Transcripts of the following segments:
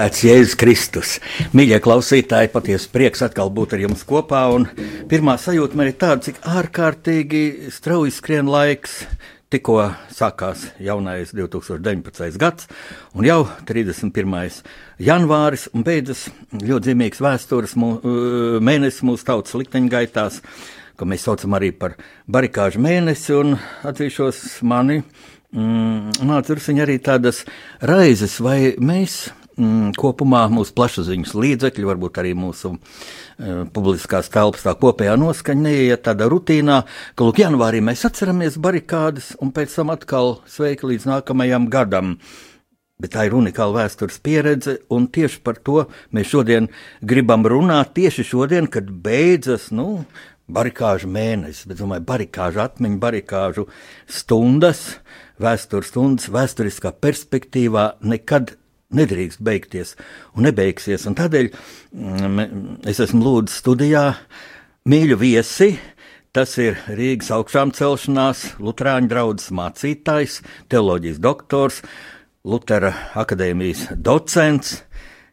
Slavēts Jēzus Kristus. Mīļie klausītāji, patiesi prieks atkal būt ar jums kopā. Pirmā sajūta man ir tāda, cik ārkārtīgi strauji skrien laiks. Tikko sākās jaunais 2019. gads, un jau 31. janvāris, beidzas ļoti zīmīgs vēstures mū, mēnesis mūsu tautas likteņgaitās, ko mēs saucam arī par barikāžu mēnesi, un atzīšos mani. Mm, Nāca arī, arī tādas raizes, vai mēs mm, kopumā mūsu plašsaziņas līdzekļi, varbūt arī mūsu uh, publiskās telpas tā kopējā noskaņa neiet tādā rutīnā, ka, lūk, janvārī mēs atceramies barikādas un pēc tam atkal sveiki līdz nākamajam gadam. Bet tā ir unikāla vēstures pieredze, un tieši par to mēs šodien gribam runāt. Tieši šodien, kad beidzas nu, barikāžu mēnesis, bet domāju, barikāžu atmiņu, barikāžu stundas, vēstures stundas, vēsturiskā perspektīvā nekad nedrīkst beigties un nebeigsies. Un tādēļ mm, es esmu lūdzis studijā mīļu viesi. Tas ir Rīgas augšām celšanās, Lutāņu draugs mācītājs, teoloģijas doktors, Lutera akadēmijas docents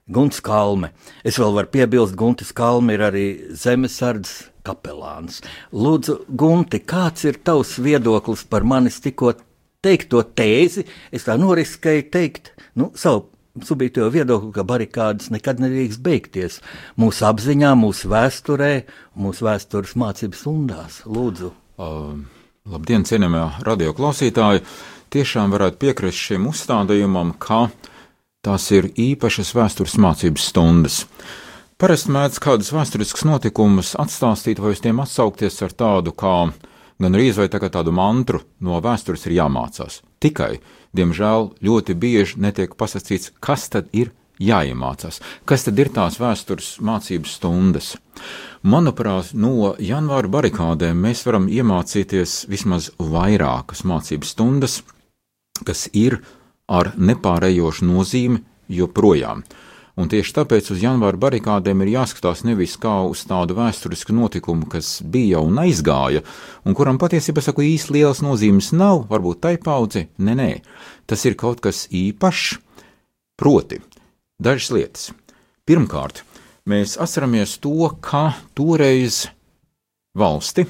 Gunts Kalme. Es vēl varu piebilst, Guntis Kalme ir arī zemesardzes kapelāns. Lūdzu, Gunti, kāds ir tavs viedoklis par manis tikko teikto tēzi? Es tā noriskēju teikt nu, savu subjektīvo viedokli, ka barikādas nekad nedrīkst beigties mūsu apziņā, mūsu vēsturē, mūsu vēstures mācības stundās. Lūdzu! Uh, labdien, cienījamie radioklausītāji! Tiešām varētu piekrist šim uzstādījumam, ka tās ir īpašas vēstures mācības stundas. Parasti mēdz kādus vēsturiskus notikumus atstāstīt vai uz tiem atsaukties ar tādu kā gan arī vai tā tādu mantru no vēstures ir jāmācās. Tikai diemžēl, ļoti bieži netiek pasakīts, kas tad ir jāiemācās, kas tad ir tās vēstures mācības stundas. Manuprāt, no janvāra barikādēm mēs varam iemācīties vismaz vairākas mācības stundas, kas ir ar nepārējošu nozīmi joprojām. Un tieši tāpēc uz janvāra barikādēm ir jāskatās nevis kā uz tādu vēsturisku notikumu, kas bija un aizgāja, un kuram patiesībā saku īsti liels nozīmes nav, varbūt tai paudze, nē, nē, tas ir kaut kas īpašs, proti, dažas lietas. Pirmkārt, mēs atceramies to, ka toreiz valsti,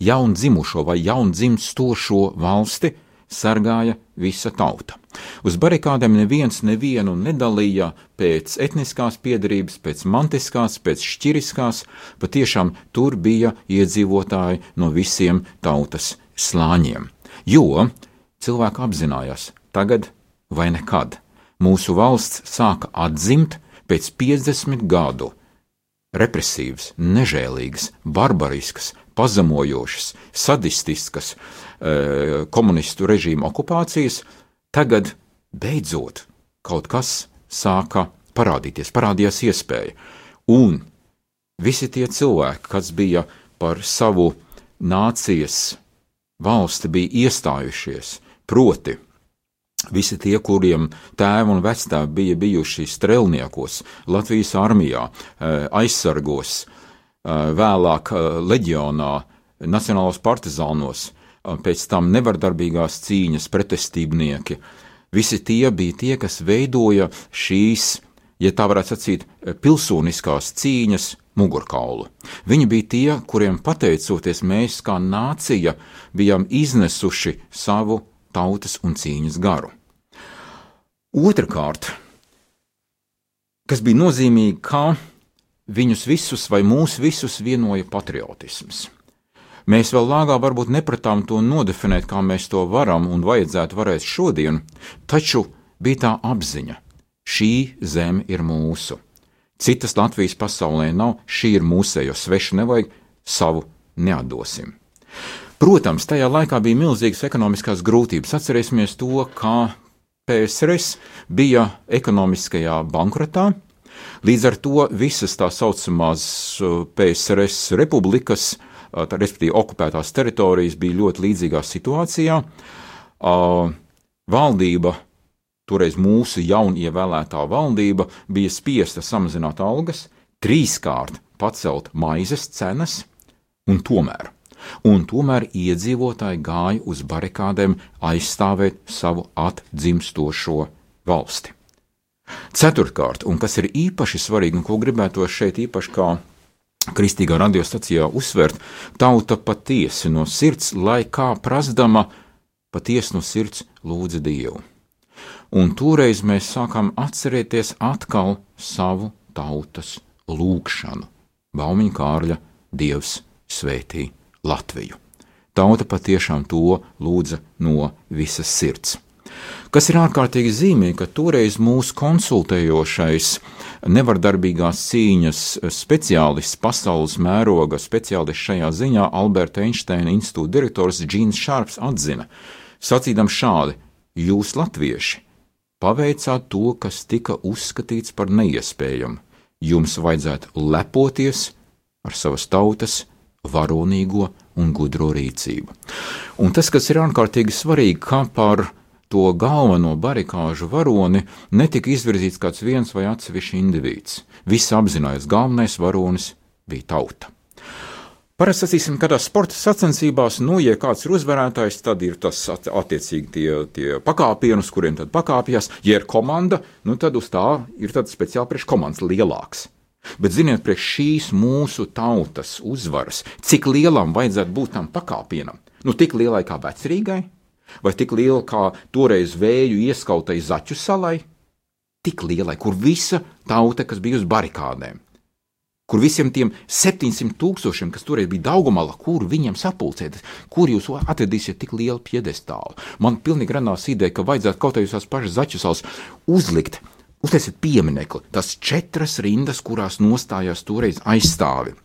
jaundzimušo vai jaundzimstošo valsti, sargāja visa tauta. Uz barikādēm neviens nevienu nedalīja pēc etniskās piedarības, pēc mantiskās, pēc šķiriskās, patiešām tur bija iedzīvotāji no visiem tautas slāņiem. Jo cilvēki apzinājās, tagad vai nekad mūsu valsts sāka atzimt pēc 50 gadu represīvas, nežēlīgas, barbariskas, pazemojošas, sadistiskas, Eh, komunistu režīma okupācijas, tagad beidzot kaut kas sāka parādīties, parādījās iespēja. Un visi tie cilvēki, kas bija par savu nācijas valsti, bija iestājušies, proti, Visi tie, kuriem tēvi un vectēvi bija bijuši strelniekos, Latvijas armijā, eh, aizsargos, eh, vēlāk leģionā, nacionālos partizānos, pēc tam nevardarbīgās cīņas pretestībnieki. Visi tie bija tie, kas veidoja šīs, ja tā varētu sacīt, pilsoniskās cīņas mugurkaulu. Viņi bija tie, kuriem pateicoties mēs kā nācija bijām iznesuši savu tautas un cīņas garu. Otrakārt, kas bija nozīmīgi, ka viņus visus vai mūs visus vienoja patriotisms. Mēs vēl lāgā varbūt nepratām to nodefinēt, kā mēs to varam un vajadzētu varēt šodien, taču bija tā apziņa, šī zeme ir mūsu. Citas Latvijas pasaulē nav, šī ir mūsējo svešu nevajag, savu neatdosim. Protams, tajā laikā bija milzīgas ekonomiskās grūtības. Atcerēsimies to, kā PSRS bija ekonomiskajā bankrotā. Līdz ar to visas tā saucamās uh, PSRS republikas, uh, respektīvi okupētās teritorijas, bija ļoti līdzīgā situācijā. Uh, valdība toreiz mūsu jaunievēlētā valdība bija spiesta samazināt algas, trīskārt pacelt maizes cenas, un tomēr, un tomēr iedzīvotāji gāja uz barikādēm aizstāvēt savu atdzimstošo valsti. Ceturtkārt, un kas ir īpaši svarīgi, un ko gribētu šeit īpaši kā kristīgā radiostacijā uzsvērt, tauta patiesi no sirds, lai kā prasdama, patiesi no sirds lūdza Dievu un toreiz mēs sākām atcerēties atkal savu tautas lūgšanu. Baumiņa Kārļa Dievs svētī Latviju. Tauta patiešām to lūdza no visas sirds. Kas ir ārkārtīgi zīmīgi, ka toreiz mūsu konsultējošais nevardarbīgās cīņas speciālists, pasaules mēroga speciālists šajā ziņā, Alberta Einsteina institūta direktors Džīns Šārps atzina, sacīdam šādi: Jūs, latvieši, paveicāt to, kas tika uzskatīts par neiespējamu. Jums vajadzētu lepoties ar savas tautas varonīgo un gudro rīcību. Un tas, kas ir ārkārtīgi svarīgi, kā par to galveno barikāžu varoni netika izvirzīts kāds viens vai atsevišķs indivīds. Visi apzinājās, galvenais varonis bija tauta. Parasti sacīsim, ka tās sporta sacensībās, nu, ja kāds ir uzvarētājs, tad ir tas attiecīgi tie, tie pakāpieni, uz kuriem tad pakāpjas. Ja ir komanda, nu, tad uz tā ir speciāli priekškomandas lielāks. Bet, ziniet, priekš šīs mūsu tautas uzvaras, cik lielam vajadzētu būt tam pakāpienam? Nu, tik lielai kā vecrīgai, vai tik liela kā toreiz vēju ieskautai Zaķu salai? Tik lielai, kur visa tauta, kas bija uz barikādēm, kur visiem tiem 700 tūkstošiem, kas toreiz bija Daugumala, kur viņiem sapulcēties, kur jūs atradīsiet tik lielu piedestālu. Man pilnīgi radās ideja, ka vajadzētu kaut kādās pašas zaķusals uzlikt, uztaisīt pieminekli, tas četras rindas, kurās nostājās toreiz aizstāvi.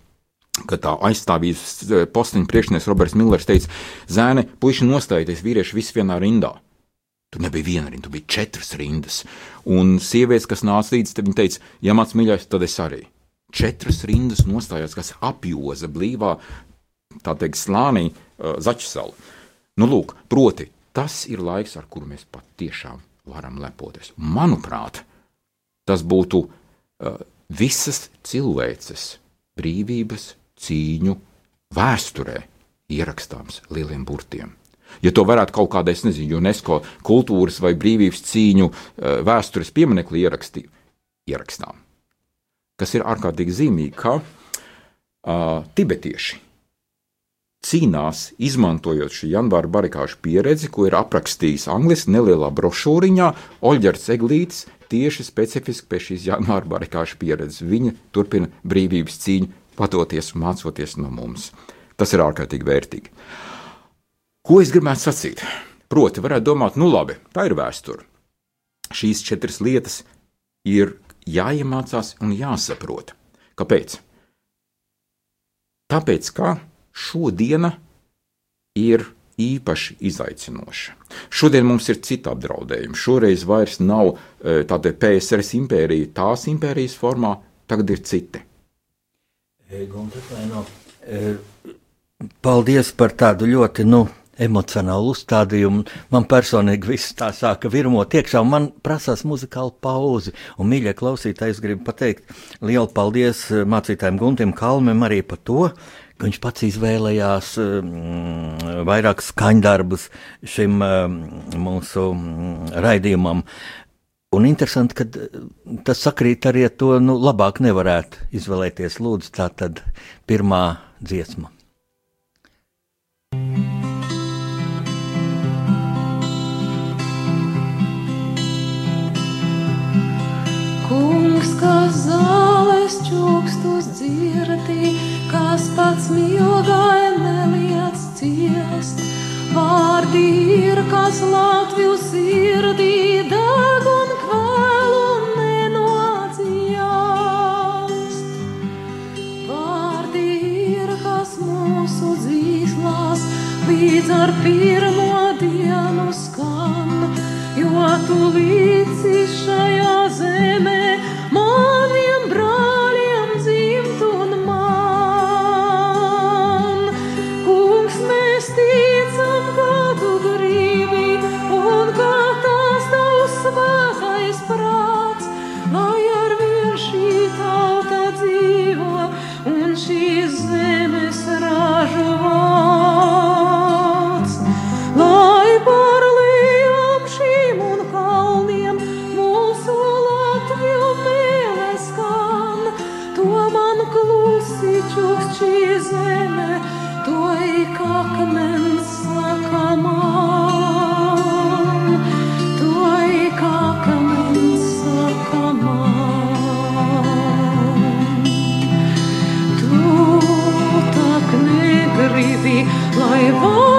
Kad tā aizstāvības eh, posteņa priekšnieks Roberts Millers teica, zēne, puiši nostājieties, vīrieši visi vienā rindā. Tur nebija viena rinda, tur bija četras rindas. Un sievietes, kas nāca līdzi, tad viņa teica, ja mans mīļākais, tad es arī četras rindas nostājās, kas apjoza blīvā, tā teikt, slānī uh, Zaķisalu. Nu, lūk, proti, tas ir laiks, ar kuru mēs patiešām varam lepoties. Manuprāt, tas būtu uh, visas cilvēces brīvības cīņu vēsturē ierakstāms lieliem burtiem. Ja to varētu kaut kādā, es nezinu, UNESCO kultūras vai brīvības cīņu uh, vēstures pieminekli ierakstīt, ierakstām kas ir ārkārtīgi zīmīgi, ka uh, tibetieši cīnās, izmantojot šī janvāra barikāžu pieredzi, ko ir aprakstījis Anglis nelielā brošūriņā, Oļģerts Eglītis tieši specifiski pie šīs janvāra barikāžu pieredzes. Viņa turpina brīvības cīņu, padoties un mācoties no mums. Tas ir ārkārtīgi vērtīgi. Ko es gribētu sacīt? Proti, varētu domāt, nu labi, tā ir vēsture. Šīs četras lietas ir jāiemācās un jāsaprot. Kāpēc? Tāpēc, ka šodiena ir īpaši izaicinoša. Šodien mums ir cita apdraudējuma. Šoreiz vairs nav e, tāda PSRS impērija, tās impērijas formā, tagad ir citi. E, paldies par tādu ļoti nu, emocionālu uzstādījumu. Man personīgi viss tā sāka virmot iekšā, un man prasās muzikāla pauze. Un, mīļie klausītāji, es gribu pateikt lielu paldies eh, mācītājiem Guntim Kalmem arī par to, ka viņš pats izvēlējās mm, vairāk skaņdarbus šim mm, mūsu mm, raidījumam. Un interesanti, ka eh, tas sakrīt arī ar to, nu, labāk nevarētu izvēlēties. Lūdzu, tā tad pirmā dziesma. Kungs, kas zāles čukstus dzirdī, kas pats milgai neliec ciest. Vārdi ir, kas Latviju sirdī līdz ar pirmo dienu skan, jo tu līdz. voice.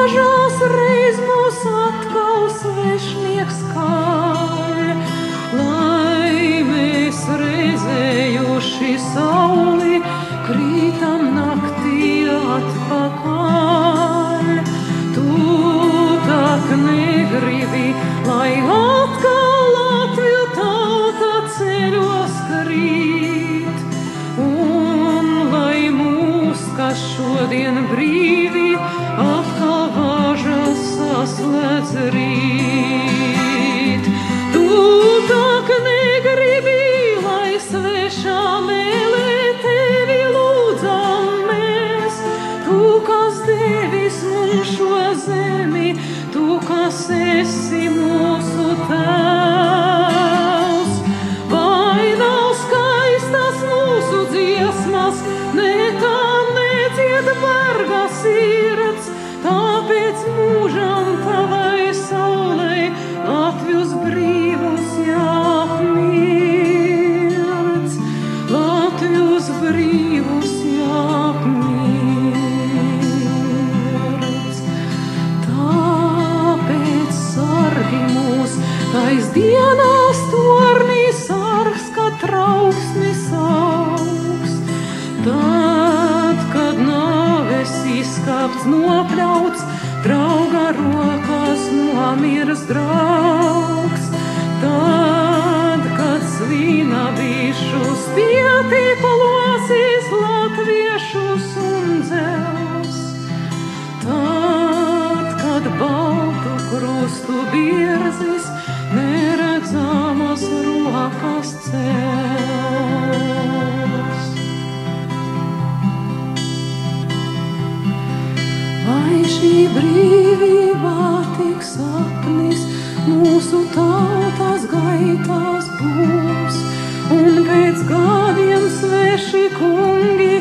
Slīna bišus pietī palosīs latviešus un dzels. Tad, kad baltu krustu bierzis neredzamos rokas cels. Vai šī brīvība tik sapnis mūsu tautas gaitā? kungs, un pēc gadiem sveši kungi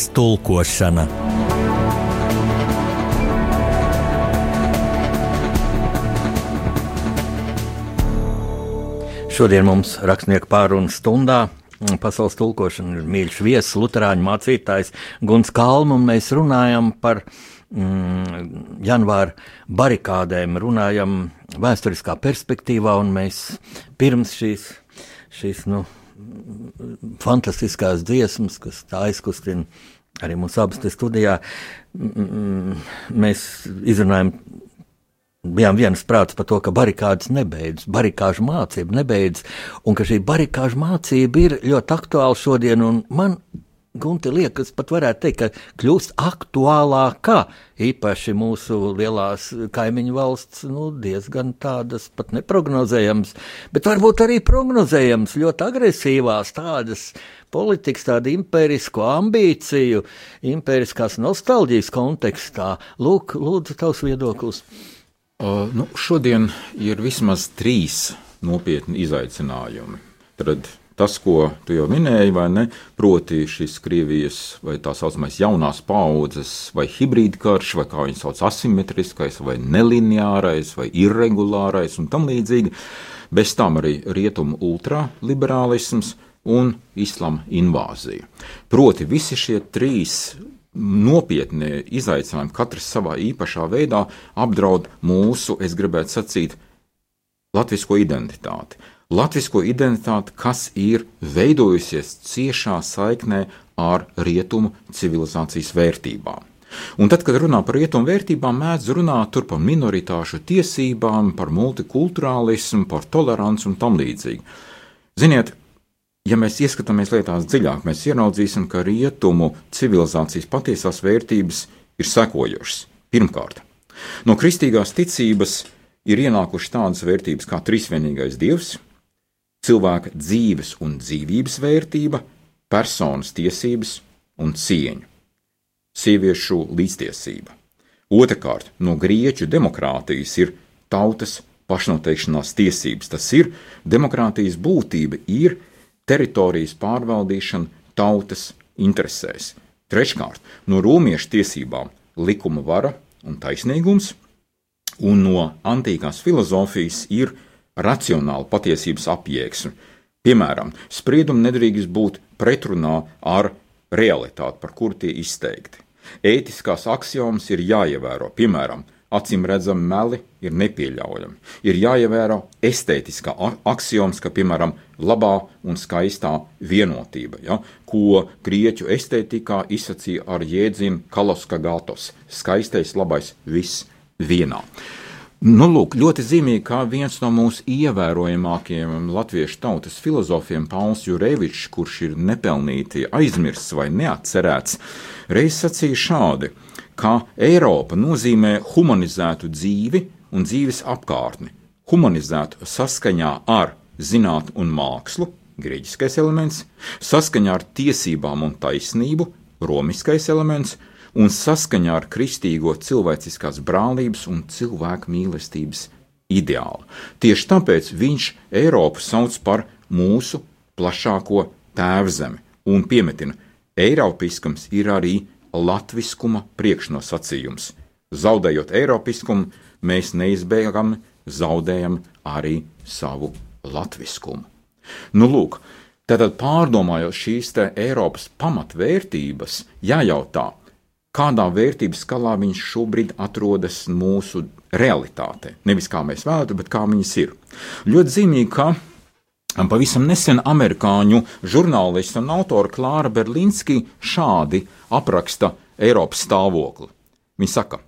Pasaules tulkošana. Šodien mums rakstnieku pārunu stundā pasaules tulkošana ir mīļš viesis, Lutāņu mācītājs Guns Kalns, un mēs runājam par mm, janvāra barikādēm, runājam vēsturiskā perspektīvā, un mēs pirms šīs, šīs nu, fantastiskās dziesmas, kas tā aizkustina arī mūsu abas studijā, mēs izrunājam. Bijām vienas prātas par to, ka barikādas nebeidzas, barikāžu mācība nebeidzas, un ka šī barikāžu mācība ir ļoti aktuāla šodien. Man Gunte liekas, pat varētu teikt, ka kļūst aktuālākā, īpaši mūsu lielās kaimiņu valsts, nu, diezgan tādas pat neprognozējamas, bet varbūt arī prognozējamas, ļoti agresīvās tādas politikas, tādu impērisku ambīciju, impēriskās nostalģijas kontekstā. Lūk, lūdzu, tavs viedoklis. Uh, nu, šodien ir vismaz trīs nopietni izaicinājumi. Tad tas, ko tu jau minēji, ne? Proti, šis Krievijas vai tā saucamais jaunās paudzes vai hibrīda karš, vai kā viņi sauc, asimetriskais, vai nelineārais, vai irregulārais un tam līdzīgi. Bez tam arī rietumu ultraliberālisms un islama invāzija. Proti, visi šie trīs nopietnie izaicinājumi, katrs savā īpašā veidā apdraud mūsu, es gribētu sacīt, latvisko identitāti latvisko identitāti, kas ir veidojusies ciešā saiknē ar rietumu civilizācijas vērtībām. Un tad, kad runā par rietumu vērtībām, mēdz runāt par minoritāšu tiesībām, par multikulturālismu, par toleranci un tam līdzīgi. Ziniet, ja mēs ieskatāmies lietās dziļāk, mēs ieraudzīsim, ka rietumu civilizācijas patiesās vērtības ir sekojošas. Pirmkārt, no kristīgās ticības ir ienākušas tādas vērtības kā trīsvienīgais dievs, cilvēka dzīves un dzīvības vērtība, personas tiesības un cieņa, sieviešu līdztiesība. Otrakārt, no grieķu demokrātijas ir tautas pašnoteikšanās tiesības. Tas ir demokrātijas būtība, ir teritorijas pārvaldīšana tautas interesēs. Treškārt, no romiešu tiesībām likuma vara un taisnīgums, un no antīkās filozofijas ir racionāla patiesības apjēgsme. Piemēram, spriedumi nedrīkst būt pretrunā ar realitāti, par kuru tie izteikti. Ētiskās axiomas ir jāievēro, piemēram, acīm redzami meli ir nepieļaujami. Ir jāievēro estētiskā axioms, ka, piemēram, labā un skaistā vienotība, ja, ko grieķu estētikā izsacīja ar jēdzienu kaloska gatos - skaistais, labais, viss vienā. Nu, lūk, ļoti zīmīgi, kā viens no mūsu ievērojamākajiem latviešu tautas filozofiem, Pauls Jurevičs, kurš ir nepelnīti aizmirsts vai neatcerēts, reiz sacīja šādi, ka Eiropa nozīmē humanizētu dzīvi un dzīves apkārtni, humanizētu saskaņā ar zinātni un mākslu, grieķiskais elements, saskaņā ar tiesībām un taisnību, romiskais elements, un saskaņā ar kristīgo cilvēciskās brālības un cilvēku mīlestības ideālu. Tieši tāpēc viņš Eiropu sauc par mūsu plašāko tēvzemi un piemetina, Eiropiskums ir arī latviskuma priekšnosacījums. Zaudējot Eiropiskumu, mēs neizbēgami zaudējam arī savu latviskumu. Nu, lūk, Tātad, pārdomājot šīs Eiropas pamatvērtības, jājautā, kādā vērtības skalā viņš šobrīd atrodas mūsu realitātē. Nevis kā mēs vēlamies, bet kā viņas ir. Ļoti zīmīgi, ka pavisam nesen amerikāņu žurnālists un autors Klāra Berlīnski šādi apraksta Eiropas stāvokli. Viņa saka,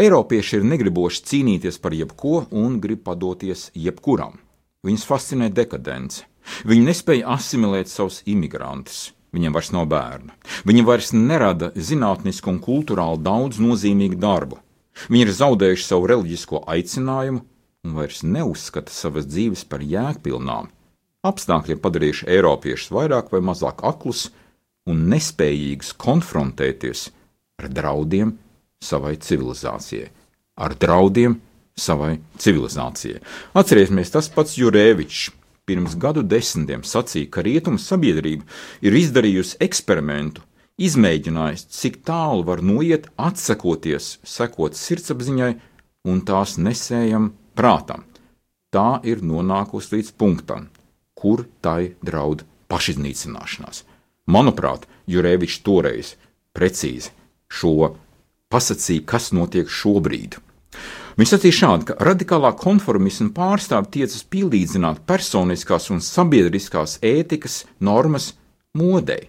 Eiropieši ir negriboši cīnīties par jebko un grib padoties jebkuram. Viņus fascinē dekadence. Viņi nespēja asimilēt savus imigrantus. Viņam vairs nav bērna. Viņi vairs nerada zinātnisku un kultūrāli daudz nozīmīgu darbu. Viņi ir zaudējuši savu reliģisko aicinājumu un vairs neuzskata savas dzīves par jēgpilnām. Apstākļi padarījuši Eiropiešus vairāk vai mazāk aklus un nespējīgus konfrontēties ar draudiem savai civilizācijai, ar draudiem savai civilizācijai. Atcerieties, tas pats Jurēvičs pirms gadu desmitiem sacīja, ka rietumu sabiedrība ir izdarījusi eksperimentu, izmēģinājis, cik tālu var noiet, atsakoties, sekot sirdsapziņai un tās nesējam prātam. Tā ir nonākusi līdz punktam, kur tai draud pašiznīcināšanās. Manuprāt, Jurēvičs toreiz precīzi šo pasakīja, kas notiek šobrīd. Viņš sacīja šādi, ka radikālā konformisma pārstāvja tiecas pielīdzināt personiskās un sabiedriskās ētikas normas modei.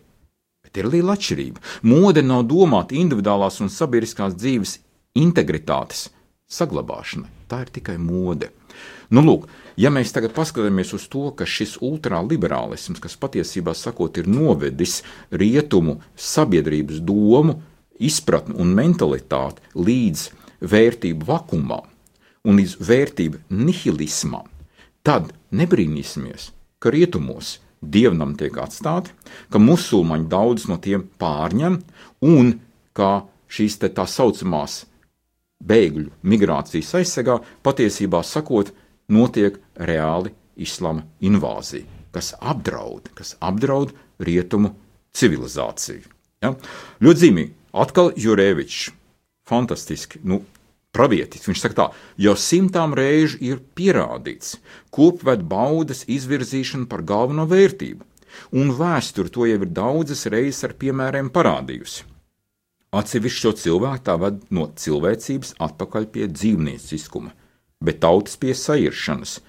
Bet ir liela atšķirība. Mode nav domāta individuālās un sabiedriskās dzīves integritātes saglabāšanai. Tā ir tikai mode. Nu, lūk, ja mēs tagad paskatāmies uz to, ka šis ultraliberālisms, kas patiesībā sakot, ir novedis rietumu sabiedrības domu, izpratni un mentalitāti līdz vērtību vakumam un līdz vērtību nihilismam, tad nebrīnīsimies, ka rietumos dievnam tiek atstāti, ka musulmaņi daudz no tiem pārņem un ka šīs tā saucamās bēgļu migrācijas aizsegā patiesībā sakot, notiek reāli islama invāzija, kas apdraud, kas apdraud rietumu civilizāciju. Ja? Ļoti zīmīgi, atkal Jurēvičs, fantastiski, nu, pravietis. Viņš saka, tā, jau simtām reižu ir pierādīts kopved baudas izvirzīšana par galveno vērtību, un vēsture to jau ir daudzas reizes ar piemēriem parādījusi. Atsevišķi šo cilvēku tā ved no cilvēcības atpakaļ pie dzīvnieciskuma, bet tautas pie sairšanas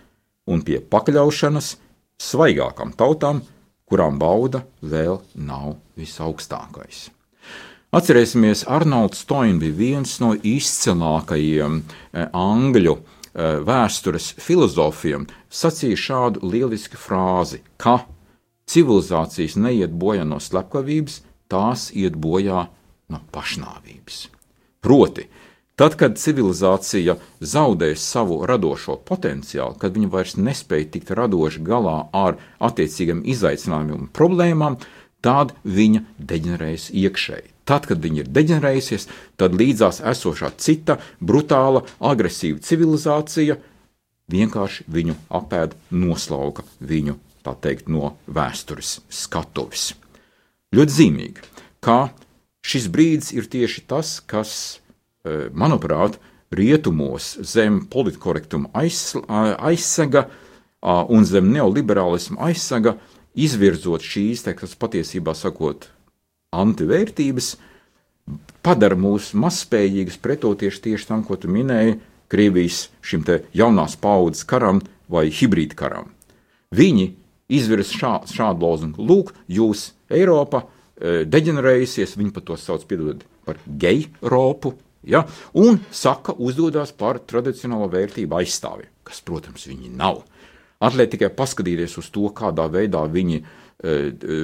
un pie pakļaušanas svaigākām tautām, kurām bauda vēl nav visaugstākais. Atcerēsimies, Arnolds Stoins bija viens no izcilākajiem eh, angļu eh, vēstures filozofiem. Sacīja šādu lielisku frāzi, ka civilizācijas neiet bojā no slepkavības, tās iet bojā no pašnāvības. Proti, tad, kad civilizācija zaudēs savu radošo potenciālu, kad viņa vairs nespēja tikt radoši galā ar attiecīgiem izaicinājumiem un problēmām, tad viņa deģenerējas iekšēji. Tad, kad viņa ir deģenerējusies, tad līdzās esošā cita brutāla, agresīva civilizācija vienkārši viņu apēd, noslauka viņu, tā teikt, no vēstures skatuves. Ļoti zīmīgi, ka šis brīdis ir tieši tas, kas, manuprāt, rietumos zem politkorektuma aizsega un zem neoliberālisma aizsega izvirzot šīs, kas patiesībā sakot, antivērtības padara mūs mazspējīgus pretoties tieši tam, ko tu minēji, Krievijas šim te jaunās paudzes karam vai hibrīd karam. Viņi izvirza šā, šādu lozungu: Lūk, jūs, Eiropa, e, deģenerējusies, viņi pat to sauc piedod, par geju ropu, ja, un saka, uzdodas par tradicionālo vērtību aizstāvi, kas, protams, viņi nav. Atliek tikai paskatīties uz to, kādā veidā viņi e, e,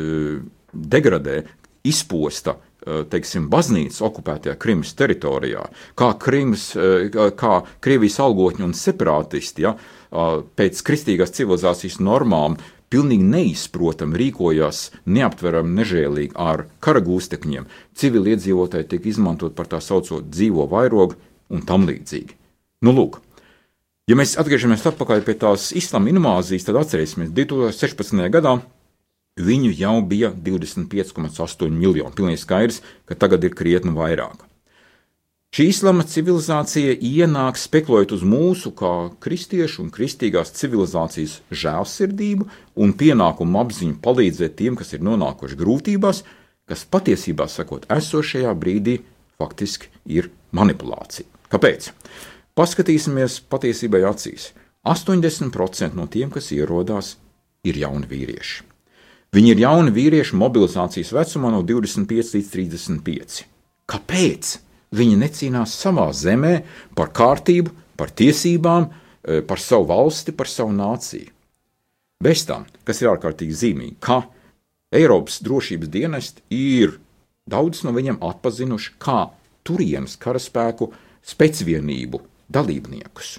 degradē izposta eh, teiksim, baznīcas okupētajā Krimas teritorijā, kā, Krimas, eh, kā Krievijas algotņi un separātisti ja, pēc kristīgās civilizācijas normām pilnīgi neizprotami rīkojās neaptverami nežēlīgi ar karagūstekņiem, civiliedzīvotāji tiek izmantot par tā saucamo dzīvo vairogu un tam līdzīgi. Nu, lūk, ja mēs atgriežamies atpakaļ pie tās islāma invāzijas, tad atcerēsimies, 2016. gadā Viņu jau bija 25,8 miljoni. Pilnīgi skaidrs, ka tagad ir krietni vairāk. Šī islama civilizācija ienāk spekulējot uz mūsu, kā kristiešu un kristīgās civilizācijas žēlsirdību un pienākumu apziņu palīdzēt tiem, kas ir nonākuši grūtībās, kas patiesībā sakot, esošajā brīdī faktiski ir manipulācija. Kāpēc? Paskatīsimies patiesībai acīs. 80% no tiem, kas ierodās, ir jauni vīrieši. Viņi ir jauni vīrieši mobilizācijas vecumā no 25 līdz 35. Kāpēc? Viņi necīnās savā zemē par kārtību, par tiesībām, eh, par savu valsti, par savu nāciju. Bez tam, kas ir ārkārtīgi zīmīgi, ka Eiropas drošības dienesti ir daudz no viņiem atpazinuši kā turienes karaspēku specvienību dalībniekus.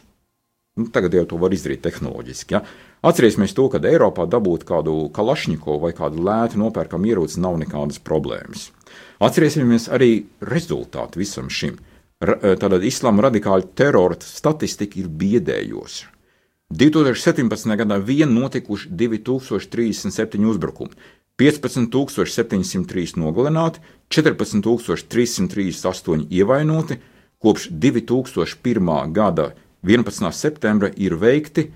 Nu, tagad jau to var izdarīt tehnoloģiski. Ja? Atcerēsimies to, ka Eiropā dabūt kādu kalašņiko vai kādu lētu nopērkamu ieroci nav nekādas problēmas. Atcerēsimies arī rezultātu visam šim. Tātad islāma radikāļu terora statistika ir biedējoša. 2017. gadā vien notikuši 2037 uzbrukumi. 15703 nogalināti, 14338 ievainoti, kopš 2001. gada 11. septembra ir veikti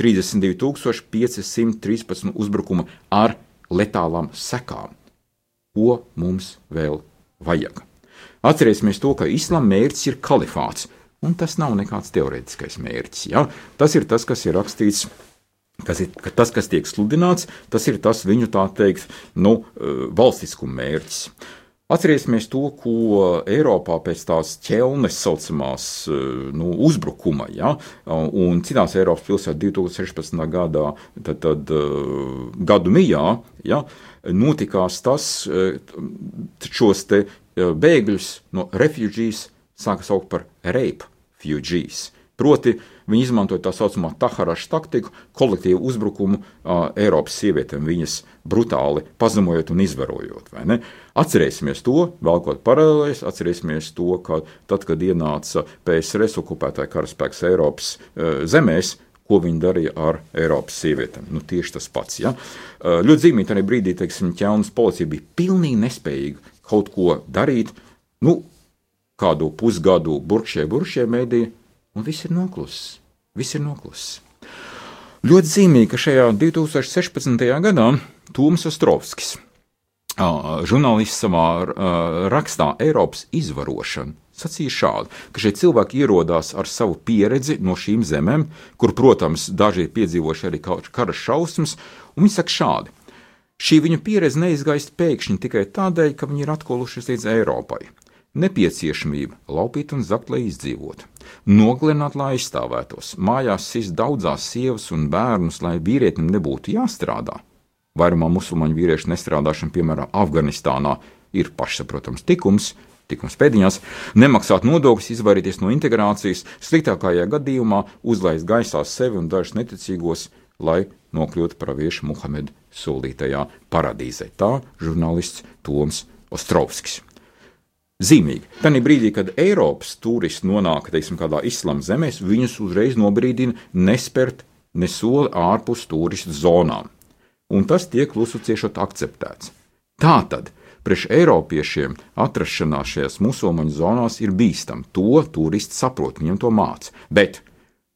32,513 uzbrukumi ar letālām sekām. Ko mums vēl vajag? Atcerēsimies to, ka islāma mērķis ir kalifāts, un tas nav nekāds teorētiskais mērķis. Ja? Tas ir tas, kas ir rakstīts. Kas ir, ka tas, kas tiek sludināts, tas ir tas viņu tā teikt, nu, eh, valstiskuma mērķis. Atcerēsimies to, ko Eiropā pēc tās ķelnes saucamās eh, nu, uzbrukuma, ja, un citās Eiropas pilsētās 2016. gadā, tad, tad eh, gadu mijā, ja, notikās tas, šos te bēgļus no refuģijas sāka saukt par rape refugees. Proti, viņi izmantoja tā saucamā Taharaša taktiku, kolektīvu uzbrukumu uh, Eiropas sievietēm, viņas brutāli pazemojot un izvarojot. Atcerēsimies to, vēlkot paralēlēs, atcerēsimies to, ka tad, kad ienāca PSRS okupētāja karaspēks Eiropas uh, zemēs, ko viņi darīja ar Eiropas sievietēm. Nu, tieši tas pats. Ja? Ļoti zīmīgi tajā brīdī, teiksim, ķelnas policija bija pilnīgi nespējīga kaut ko darīt. Nu, kādu pusgadu burkšie, burkšie mēdī, un viss ir noklusis. Viss ir noklusis. Ļoti zīmīgi, ka šajā 2016. gadā Tūms Ostrovskis, žurnālists savā rakstā Eiropas izvarošana, sacīja šādi, ka šie cilvēki ierodās ar savu pieredzi no šīm zemēm, kur, protams, daži ir piedzīvojuši arī kara šausmas, un viņi saka šādi. Šī viņu pieredze neizgaist pēkšņi tikai tādēļ, ka viņi ir atkolušies līdz Eiropai nepieciešamība laupīt un zakt, lai izdzīvotu, nogalināt, lai aizstāvētos, mājās sist daudzās sievas un bērnus, lai vīrietim nebūtu jāstrādā. Vairumā musulmaņu vīriešu nestrādāšana, piemēram, Afganistānā, ir pašsaprotams tikums, tikums pēdiņās, nemaksāt nodokļus, izvairīties no integrācijas, sliktākajā gadījumā uzlaist gaisā sevi un dažus neticīgos, lai nokļūtu praviešu Muhamedu solītajā paradīzē. Tā žurnālists Toms Ostrovskis zīmīgi. Tanī brīdī, kad Eiropas turisti nonāk teiksim, kādā islāma zemē, viņus uzreiz nobrīdina nespērt ne soli ārpus turistu zonām. Un tas tiek klusu ciešot akceptēts. Tātad priekš Eiropiešiem atrašanās šajās musulmaņu zonās ir bīstama. To turisti saprot, viņiem to māca. Bet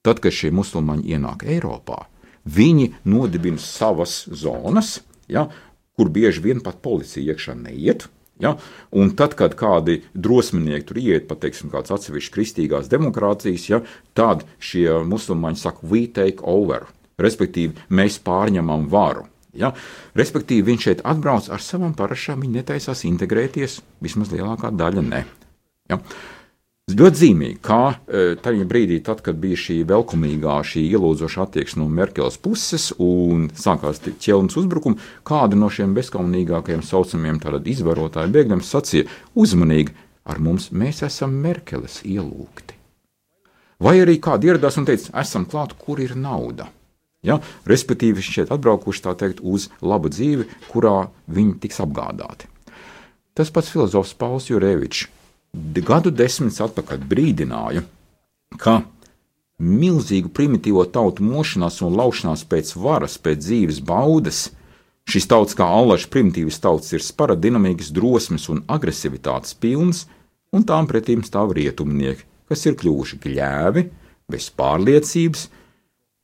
tad, kad šie musulmaņi ienāk Eiropā, viņi nodibina savas zonas, ja, kur bieži vien pat policija iekšā neiet Ja? Un tad, kad kādi drosminieki tur iet, pat teiksim, kāds atsevišķs kristīgās demokrātijas, ja, tad šie musulmaņi saka, we take over, respektīvi, mēs pārņemam varu. Ja? Respektīvi, viņš šeit atbrauc ar savām parašām, viņi netaisās integrēties, vismaz lielākā daļa ne. Ja? Ļoti zīmīgi, kā e, tajā brīdī, tad, kad bija šī velkumīgā, šī ielūdzoša attieksme no Merkeles puses un sākās ķelnes uzbrukumi, kāda no šiem bezkaunīgākajiem saucamiem izvarotāju bēgļiem sacīja: uzmanīgi, ar mums mēs esam Merkeles ielūgti. Vai arī kādi ieradās un teica, esam klāt, kur ir nauda. Ja? Respektīvi, šeit atbraukuši teikt, uz labu dzīvi, kurā viņi tiks apgādāti. Tas pats filozofs Pauls Jurevičs gadu desmitus atpakaļ brīdināja, ka milzīgu primitīvo tautu mošanās un laušanās pēc varas, pēc dzīves baudas, šīs tautas kā allaža primitīvas tautas ir spara dinamīgas drosmes un agresivitātes pilnas, un tām pretīm stāv rietumnieki, kas ir kļuvuši gļēvi, bez pārliecības,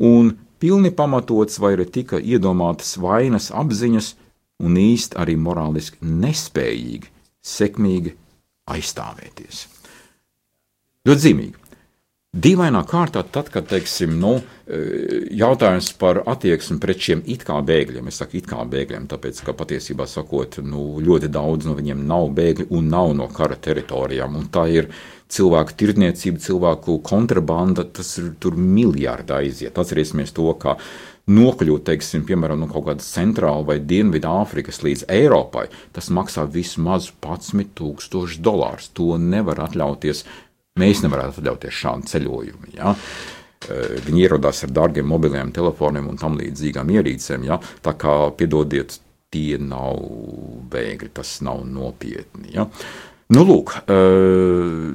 un pilni pamatots vai arī tika iedomātas vainas apziņas, un īsti arī morāliski nespējīgi, sekmīgi aizstāvēties. Ļoti zīmīgi. Dīvainā kārtā, tad, kad teiksim, nu, e, jautājums par attieksmi pret šiem it kā bēgļiem, es saku, it kā bēgļiem, tāpēc, ka patiesībā sakot, nu, ļoti daudz no viņiem nav bēgļi un nav no kara teritorijām. Tā ir cilvēku tirdzniecība, cilvēku kontrabanda, tas ir tur miljārdā aiziet. Atcerēsimies to, ka nokļūt, teiksim, piemēram, no kaut kādas centrāla vai dienvidu Āfrikas līdz Eiropai, tas maksā vismaz 11,000 dolārus. To nevar atļauties. Mēs nevaram atļauties šādu ceļojumu. Ja? Eh, viņi ierodās ar dārgiem mobiliem telefoniem un tam līdzīgām ierīcēm. Ja? Tā kā piedodiet, tie nav bēgļi, tas nav nopietni. Ja? Nu, lūk, eh,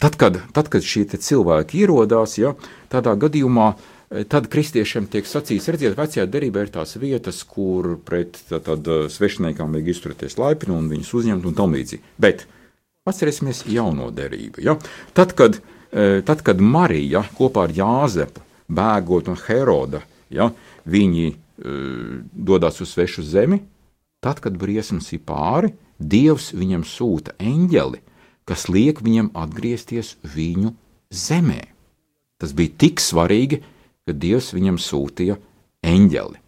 tad, kad, tad, kad šie cilvēki ierodās, ja, tādā gadījumā uh, tad kristiešiem tiek sacīts, redziet, vecajā derībā ir tās vietas, kur pret tad, svešiniekām vajag izturēties laipni un viņus uzņemt un tam līdzīgi. Bet atcerēsimies jauno derību. Ja? Tad, kad, tad, kad Marija kopā ar Jāzepu bēgot no Heroda, ja, viņi dodas uz svešu zemi, tad, kad briesmas ir pāri, Dievs viņam sūta eņģeli, kas liek viņam atgriezties viņu zemē. Tas bija tik svarīgi, ka Dievs viņam sūtīja eņģeli.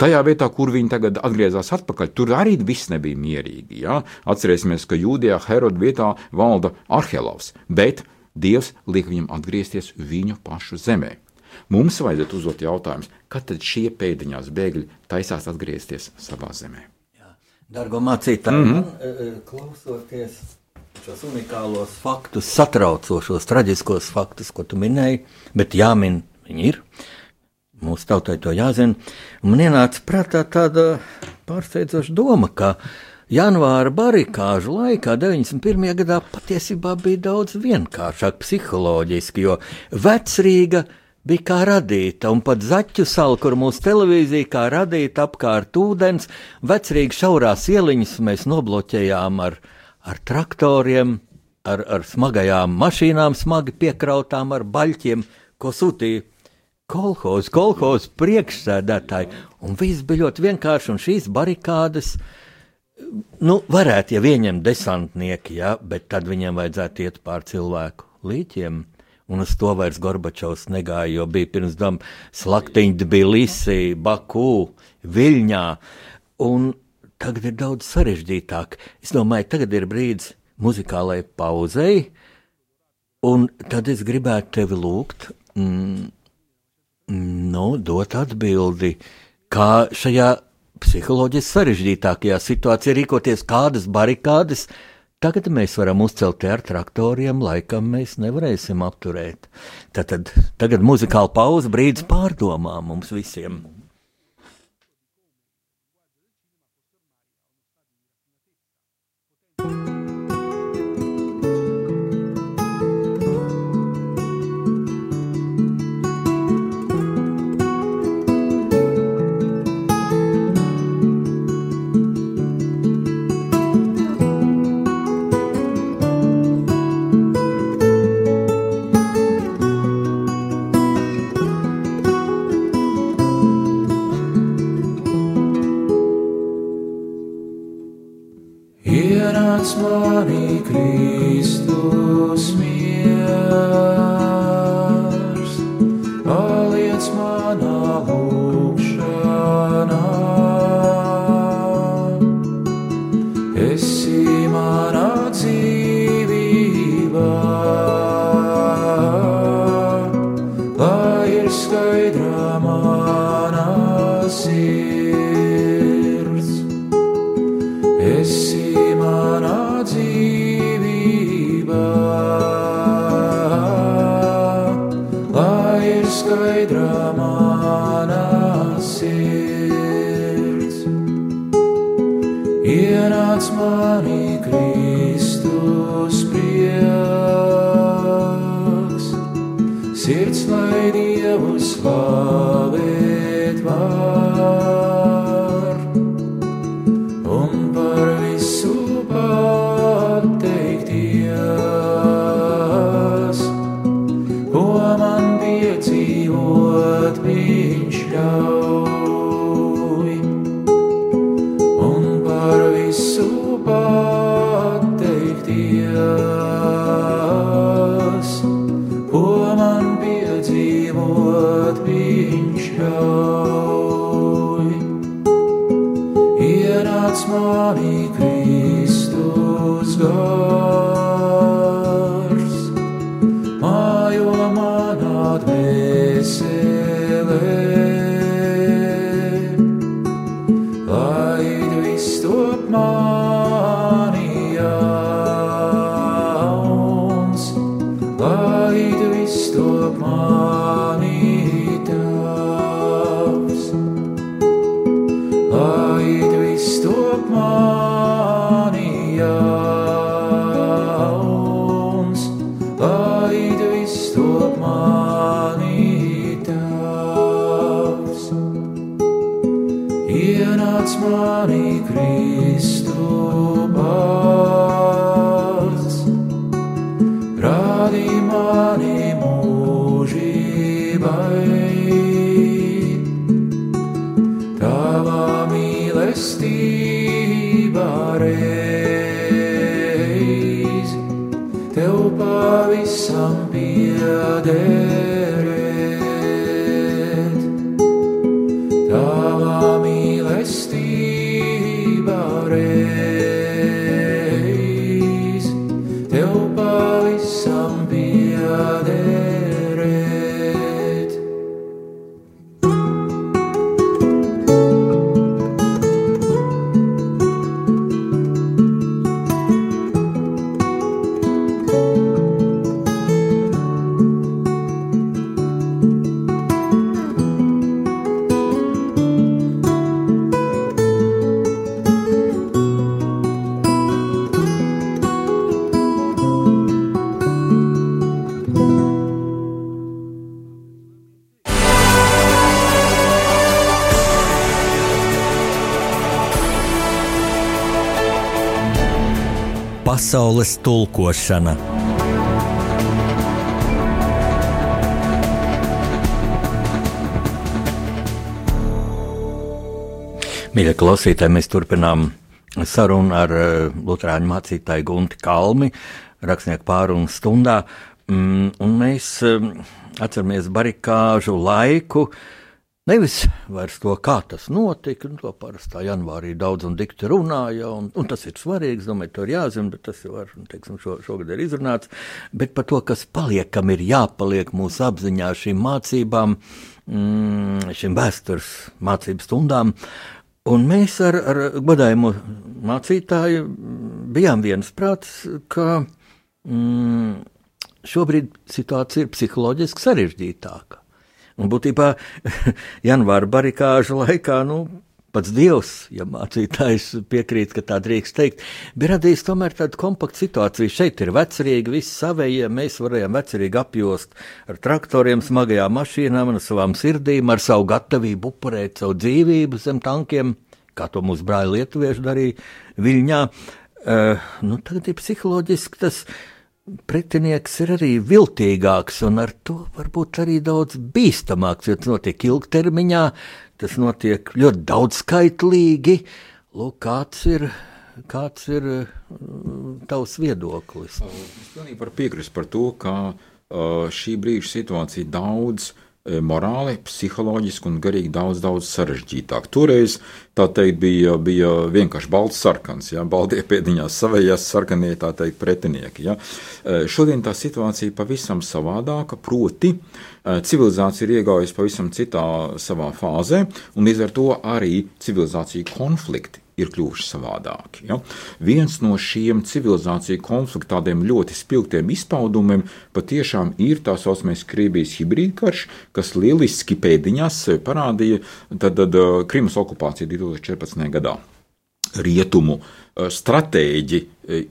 Tajā vietā, kur viņi tagad atgriezās atpakaļ, tur arī viss nebija mierīgi. Ja? Atcerēsimies, ka Jūdijā Heroda vietā valda Arhelovs, bet Dievs liek viņam atgriezties viņu pašu zemē. Mums vajadzētu uzdot jautājumus, kad tad šie pēdiņās bēgļi taisās atgriezties savā zemē. Dargo mācītāji, mm -hmm. klausoties šos unikālos faktus, satraucošos, traģiskos faktus, ko tu minēji, bet jāmin, viņi ir. Mūsu tautai to jāzina. Man ienāca prātā tāda pārsteidzoša doma, ka janvāra barikāžu laikā, 91. gadā, patiesībā bija daudz vienkāršāk psiholoģiski, jo vecrīga bija kā radīta, un pat zaķu sala, kur mūsu televīzija kā radīta apkārt ūdens, vecrīgi šaurās ieliņas mēs nobloķējām ar, ar traktoriem, ar, ar smagajām mašīnām, smagi piekrautām ar baļķiem, ko sūtīja kolhoz, kolhoz priekšsēdētāji, un viss bija ļoti vienkārši, un šīs barikādas, nu, varētu jau ieņemt desantnieki, ja, bet tad viņiem vajadzētu iet pār cilvēku līķiem. Un uz to vairs Gorbačovs negāja, jo bija pirms tam slaktiņi Tbilisi, Baku, Viļņā, un tagad ir daudz sarežģītāk. Es domāju, tagad ir brīdis muzikālai pauzei, un tad es gribētu tevi lūgt, mm, nu, dot atbildi, kā šajā psiholoģiski sarežģītākajā situācijā rīkoties, kādas barikādas Tagad mēs varam uzcelt ar traktoriem, laikam mēs nevarēsim apturēt. Tad tagad muzikāla pauze, brīdis pārdomām mums visiem. Lai viss Pasaules tulkošana Mīļie klausītāji, mēs turpinām sarunu ar uh, Lutāņu mācītāju Gunti Kalmi, rakstnieku pārunu stundā. Mm, un mēs um, atceramies barikāžu laiku. Nevis vairs to, kā tas notika, nu, to parastā janvārī daudz un dikti runāja, un, un tas ir svarīgi, domāju, to ir jāzina, bet tas jau var, teiksim, šo, šogad ir izrunāts, bet par to, kas paliekam, ir jāpaliek mūsu apziņā šīm mācībām, mm, šīm vēstures mācību stundām, Un mēs ar, ar godājumu mācītāju bijām viensprāts, ka mm, šobrīd situācija ir psiholoģiski sarežģītāka. Un būtībā janvāra barikāžu laikā, nu, pats Dievs, ja mācītājs piekrīt, ka tā drīkst teikt, bija radījis tomēr tādu kompaktu situāciju. Šeit ir vecerīgi, visi savējie, mēs varējām vecerīgi apjost ar traktoriem, smagajām mašīnām, ar savām sirdīm, ar savu gatavību upurēt savu dzīvību zem tankiem, kā to mūsu brāļi lietuvieši darīja Viļņā. Uh, nu, tagad ir psiholoģiski tas pretinieks ir arī viltīgāks un ar to varbūt arī daudz bīstamāks, jo tas notiek ilgtermiņā, tas notiek ļoti daudzskaitlīgi. Lūk, kāds ir, kāds ir mm, tavs viedoklis? Es pilnīgi varu piekrist par to, ka šī brīža situācija daudz uh, morāli, psiholoģiski un garīgi daudz, daudz sarežģītāk. Toreiz tā teikt, bija, bija vienkārši balts sarkans, ja, baltie pēdiņās savējās sarkanie, tā teikt, pretinieki. Ja. Uh, šodien tā situācija pavisam savādāka, proti civilizācija ir iegājusi pavisam citā savā fāzē, un līdz ar to arī civilizācija konflikti ir kļuvuši savādāki. Ja? Viens no šiem civilizāciju konfliktu tādiem ļoti spilgtiem izpaudumiem patiešām ir tā saucamais Krievijas hibrīdkarš, kas lieliski pēdiņās parādīja tad, tad uh, Krimas okupācija 2014. gadā. Rietumu uh, stratēģi,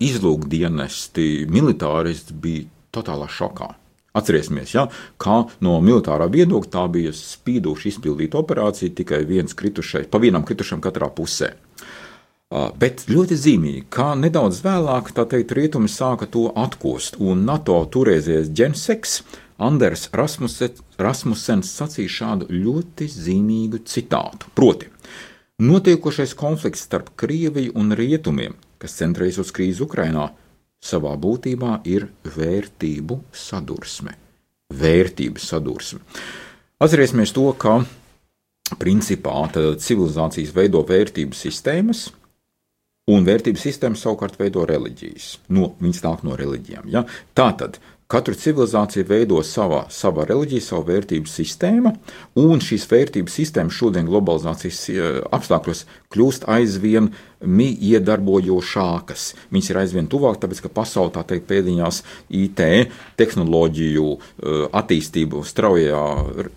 izlūkdienesti, militāristi bija totālā šokā. Atcerēsimies, ja, kā no militārā viedokļa tā bija spīdoši izpildīta operācija, tikai viens kritušais, pa vienam kritušam katrā pusē. Uh, Bet ļoti zīmīgi, kā nedaudz vēlāk, teikt, rietumi sāka to atkost, un NATO toreizējais ģenseks Anders Rasmussen- Rasmussens sacīja šādu ļoti zīmīgu citātu. Proti, notiekošais konflikts starp Krieviju un Rietumiem, kas centrējas uz krīzi Ukrainā, savā būtībā ir vērtību sadursme. Vērtību sadursme. Atcerēsimies to, ka principā tad civilizācijas veido vērtību sistēmas, Un vērtības sistēma savukārt veido reliģijas. No, viņas nāk no reliģijām. Ja? Tātad katra civilizācija veido savā, savā reliģiju, savu vērtību sistēmu, un šīs vērtības sistēmas šodien globalizācijas eh, apstākļos kļūst aizvien iedarbojošākas. Viņas ir aizvien tuvāk, tāpēc ka pasaule tā teikt pēdiņās IT tehnoloģiju eh, attīstību straujā,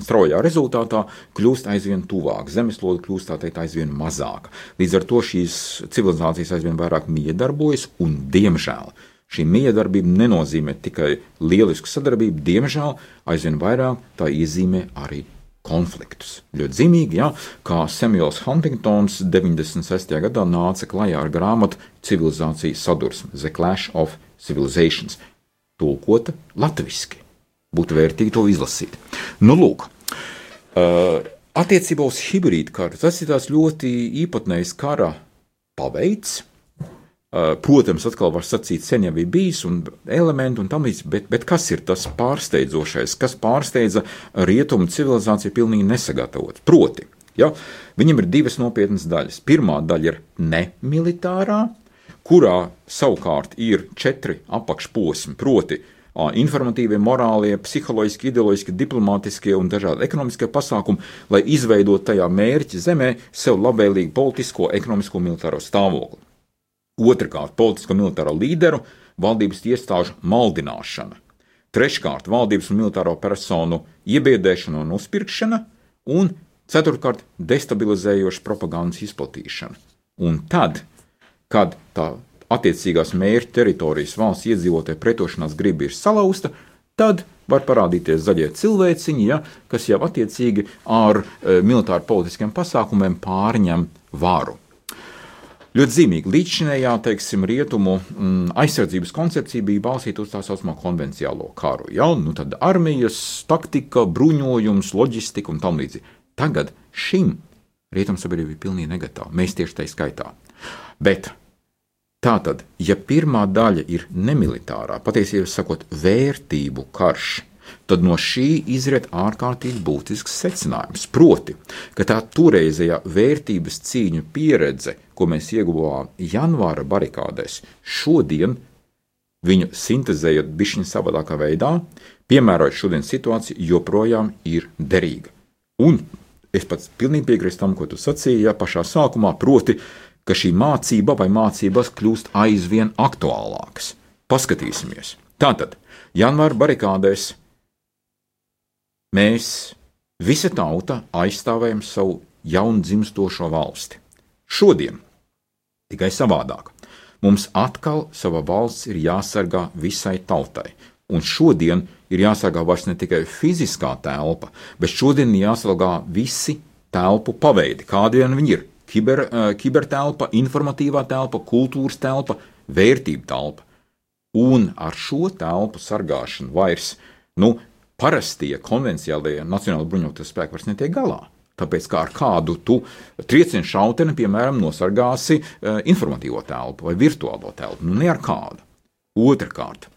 straujā rezultātā kļūst aizvien tuvāk. Zemeslode kļūst tā teikt aizvien mazāka. Līdz ar to šīs civilizācijas aizvien vairāk miedarbojas un, diemžēl, šī miedarbība nenozīmē tikai lielisku sadarbību, diemžēl aizvien vairāk tā iezīmē arī konfliktus. Ļoti zīmīgi, ja, kā Samuels Huntingtons 96. gadā nāca klajā ar grāmatu Civilizācijas sadursme, The Clash of Civilizations, tulkota latviešu. Būtu vērtīgi to izlasīt. Nu, lūk, attiecībā uz hibrīdu karu tas ir ļoti īpatnējs kara paveids. Uh, protams, atkal var sacīt, sen jau ir bijis un elementi un tam līdzīgi, bet, bet kas ir tas pārsteidzošais, kas pārsteidza rietumu civilizāciju pilnīgi nesagatavot? Proti, ja, viņam ir divas nopietnas daļas. Pirmā daļa ir nemilitārā, kurā savukārt ir četri apakšposmi, proti, informatīvie, morālie, psiholoģiski, ideoloģiski, diplomātiskie un dažādi ekonomiskie pasākumi, lai izveidotu tajā mērķa zemē sev labvēlīgu politisko, ekonomisko un militāro stāvokli. Otrakārt, politisko militāro līderu, valdības iestāžu maldināšana. Treškārt, valdības un militāro personu iebiedēšana un uzpirkšana, un ceturtkārt, destabilizējoša propagandas izplatīšana. Un tad, kad tā attiecīgās mērķa teritorijas valsts iedzīvotāju pretošanās griba ir salauzta, tad var parādīties zaļie cilvēciņi, ja, kas jau attiecīgi ar e, militāru politiskiem pasākumiem pārņem varu. Ļoti zīmīgi. Līdzšinējā, teiksim, rietumu mm, aizsardzības koncepcija bija balstīta uz tā saucamo konvencionālo karu. Ja? Nu, tad armijas, taktika, bruņojums, loģistika un tam līdzīgi. Tagad šim rietumu sabiedrība ir pilnīgi negatīva. Mēs tieši tā skaitā. Bet tātad, ja pirmā daļa ir nemilitārā, patiesībā sakot, vērtību karš, tad no šī izriet ārkārtīgi būtisks secinājums. Proti, ka tā toreizējā vērtības cīņu pieredze, ko mēs ieguvām janvāra barikādēs, šodien viņu sintēzējot bišķiņu savādākā veidā, piemērojot šodienas situāciju, joprojām ir derīga. Un es pats pilnīgi piekrītu tam, ko tu sacīji ja, pašā sākumā, proti, ka šī mācība vai mācības kļūst aizvien aktuālākas. Paskatīsimies. Tātad, janvāra barikādēs mēs, visa tauta, aizstāvējam savu jaundzimstošo valsti. Šodien tikai savādāk. Mums atkal sava valsts ir jāsargā visai tautai. Un šodien ir jāsargā vairs ne tikai fiziskā telpa, bet šodien jāsargā visi telpu paveidi, kādi vien viņi ir. Kiber, uh, kibertelpa, informatīvā telpa, kultūras telpa, vērtību telpa. Un ar šo telpu sargāšanu vairs nu, parastie konvencionālie nacionāli bruņotie spēki vairs netiek galā. Tāpēc kā ar kādu tu triecienu šauteni, piemēram, nosargāsi uh, informatīvo telpu vai virtuālo telpu, nu ne ar kādu. Otrakārt,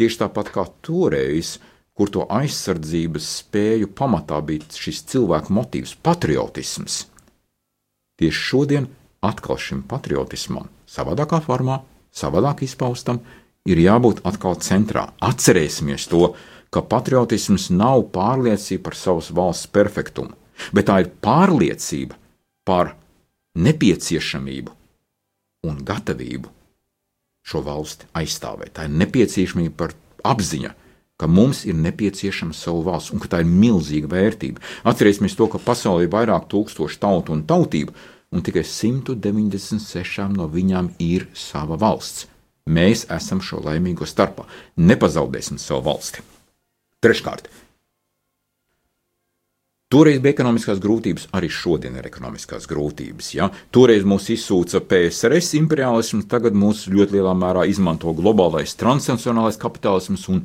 tieši tāpat kā toreiz, kur to aizsardzības spēju pamatā bija šis cilvēku motīvs, patriotisms. Tieši šodien atkal šim patriotismam, savādākā formā, savādāk izpaustam, ir jābūt atkal centrā. Atcerēsimies to, ka patriotisms nav pārliecība par savas valsts perfektumu, bet tā ir pārliecība par nepieciešamību un gatavību šo valsti aizstāvēt. Tā ir nepieciešamība par apziņu, ka mums ir nepieciešama savu valsts un ka tā ir milzīga vērtība. Atcerēsimies to, ka pasaulē ir vairāk tūkstošu tautu un tautību, un tikai 196 no viņām ir sava valsts. Mēs esam šo laimīgo starpā. Nepazaudēsim savu valsti. Treškārt, Toreiz bija ekonomiskās grūtības, arī šodien ir ekonomiskās grūtības. Ja? Toreiz mūs izsūca PSRS imperialisms, tagad mūs ļoti lielā mērā izmanto globālais transnacionālais kapitālisms un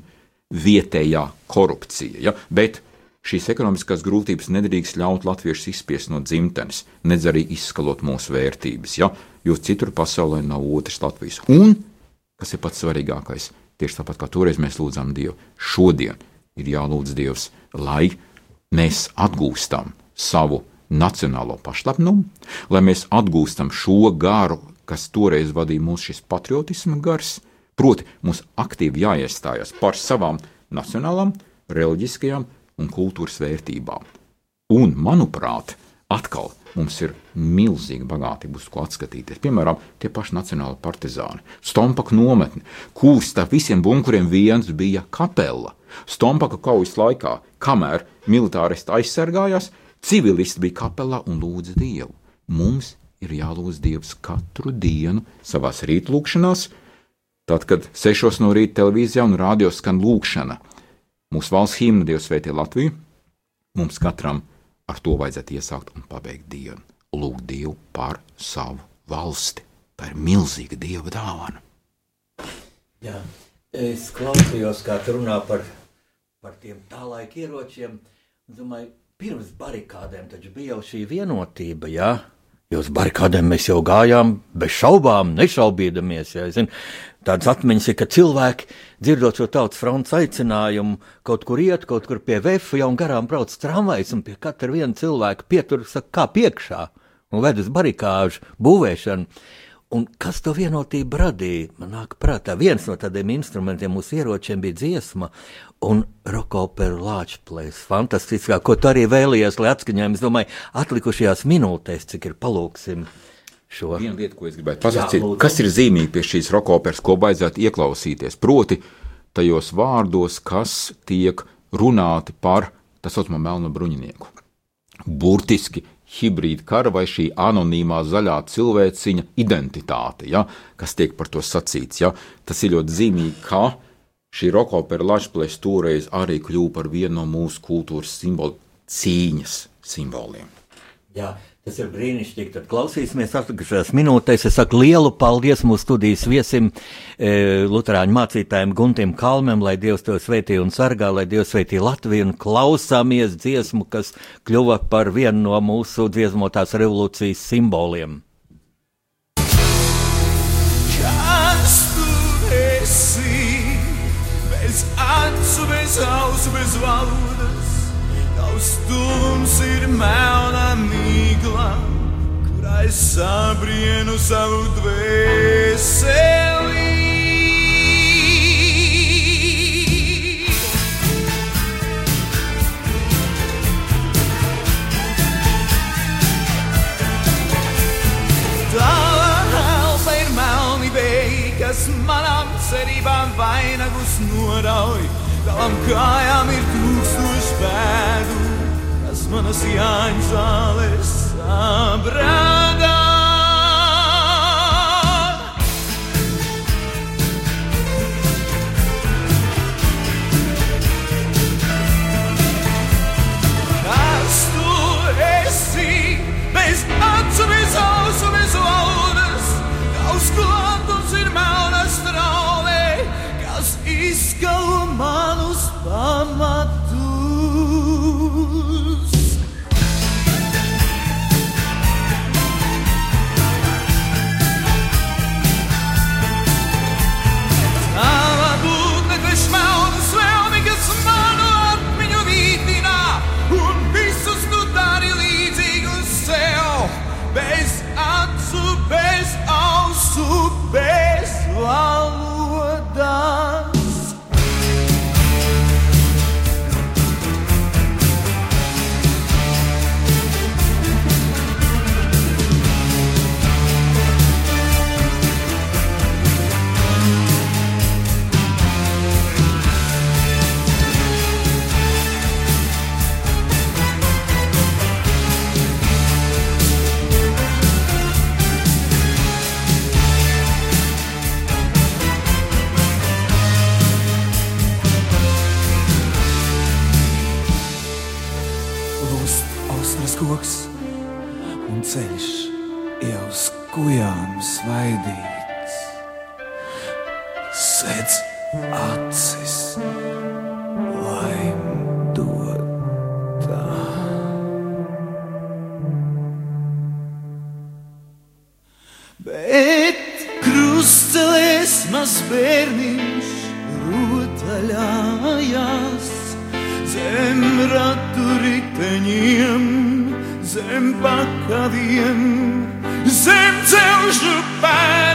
vietējā korupcija. Ja? Bet šīs ekonomiskās grūtības nedrīkst ļaut latviešus izspiest no dzimtenes, nedz arī izskalot mūsu vērtības, ja? jo citur pasaulē nav otras Latvijas. Un, kas ir pats svarīgākais, tieši tāpat kā toreiz mēs lūdzām Dievu, šodien ir jālūdz Dievs, lai mēs atgūstam savu nacionālo pašnāvnumu, lai mēs atgūstam šo garu, kas toreiz vadīja mūsu šis patriotisma gars, proti, mums aktīvi jāiestājas par savām nacionālām, reliģiskajām un kultūras vērtībām. Un, manuprāt, atkal mums ir milzīga bagātība, uz ko atskatīties. Piemēram, tie paši nacionāli partizāni, Stompaka nometne, starp visiem bunkuriem viens bija kapela. Stompaka kaujas laikā, kamēr militāristi aizsargājās, civilisti bija kapelā un lūdza Dievu. Mums ir jālūdz Dievs katru dienu savā rītlūkšanās, tad, kad sešos no rīta televīzijā un rādio skan lūkšana. Mūsu valsts himna Dievs svētī Latviju, mums katram ar to vajadzētu iesākt un pabeigt dienu. Lūgt Dievu par savu valsti. Tā ir milzīga Dieva dāvana. Jā. Es klausījos, kā tu runā par, par tiem tālaika ieročiem. Domāju, pirms barikādēm taču bija jau šī vienotība. Jā? Jo uz barikādēm mēs jau gājām bez šaubām, nešaubīdamies. Jā, zin, Tādas atmiņas ir, ka cilvēki, dzirdot šo tautas fronts aicinājumu, kaut kur iet, kaut kur pie vefa, jau garām brauc tramvajs un pie katra viena cilvēka pietur, saka, kā piekšā un ved uz barikāžu būvēšanu. Un kas to vienotību radīja? Man nāk prātā, viens no tādiem instrumentiem mūsu ieročiem bija dziesma un rokoperu lāčplēs. Fantastiskā, ko tu arī vēlējies, lai atskaņojam, es domāju, atlikušajās minūtēs, cik ir palūksim šo. Viena lieta, ko es gribētu pasakīt, lūdzu. kas ir zīmīgi pie šīs rokoperas, ko vajadzētu ieklausīties, proti, tajos vārdos, kas tiek runāti par tā saucamo melno bruņinieku. Burtiski hibrīda kara vai šī anonīmā zaļā cilvēciņa identitāte, ja, kas tiek par to sacīts. Ja. Tas ir ļoti zīmīgi, ka šī rokopera lažplēs toreiz arī kļuva par vienu no mūsu kultūras simbolu cīņas simboliem. Jā, tas ir brīnišķīgi. Tad klausīsimies atlikušās minūtēs. Es saku lielu paldies mūsu studijas viesim, e, Lutāņu mācītājiem Guntim Kalmam, lai Dievs to sveitī un sargā, lai Dievs sveitī Latviju un klausāmies dziesmu, kas kļuva par vienu no mūsu dziesmotās revolūcijas simboliem. Tums ir melna migla, kurā es sabrienu savu dvēseli. Kas manām cerībām vainagus norauj. Tavam kājām ir tūkstoši pēdu, manas jāņzāles sabrādā. Same towns look by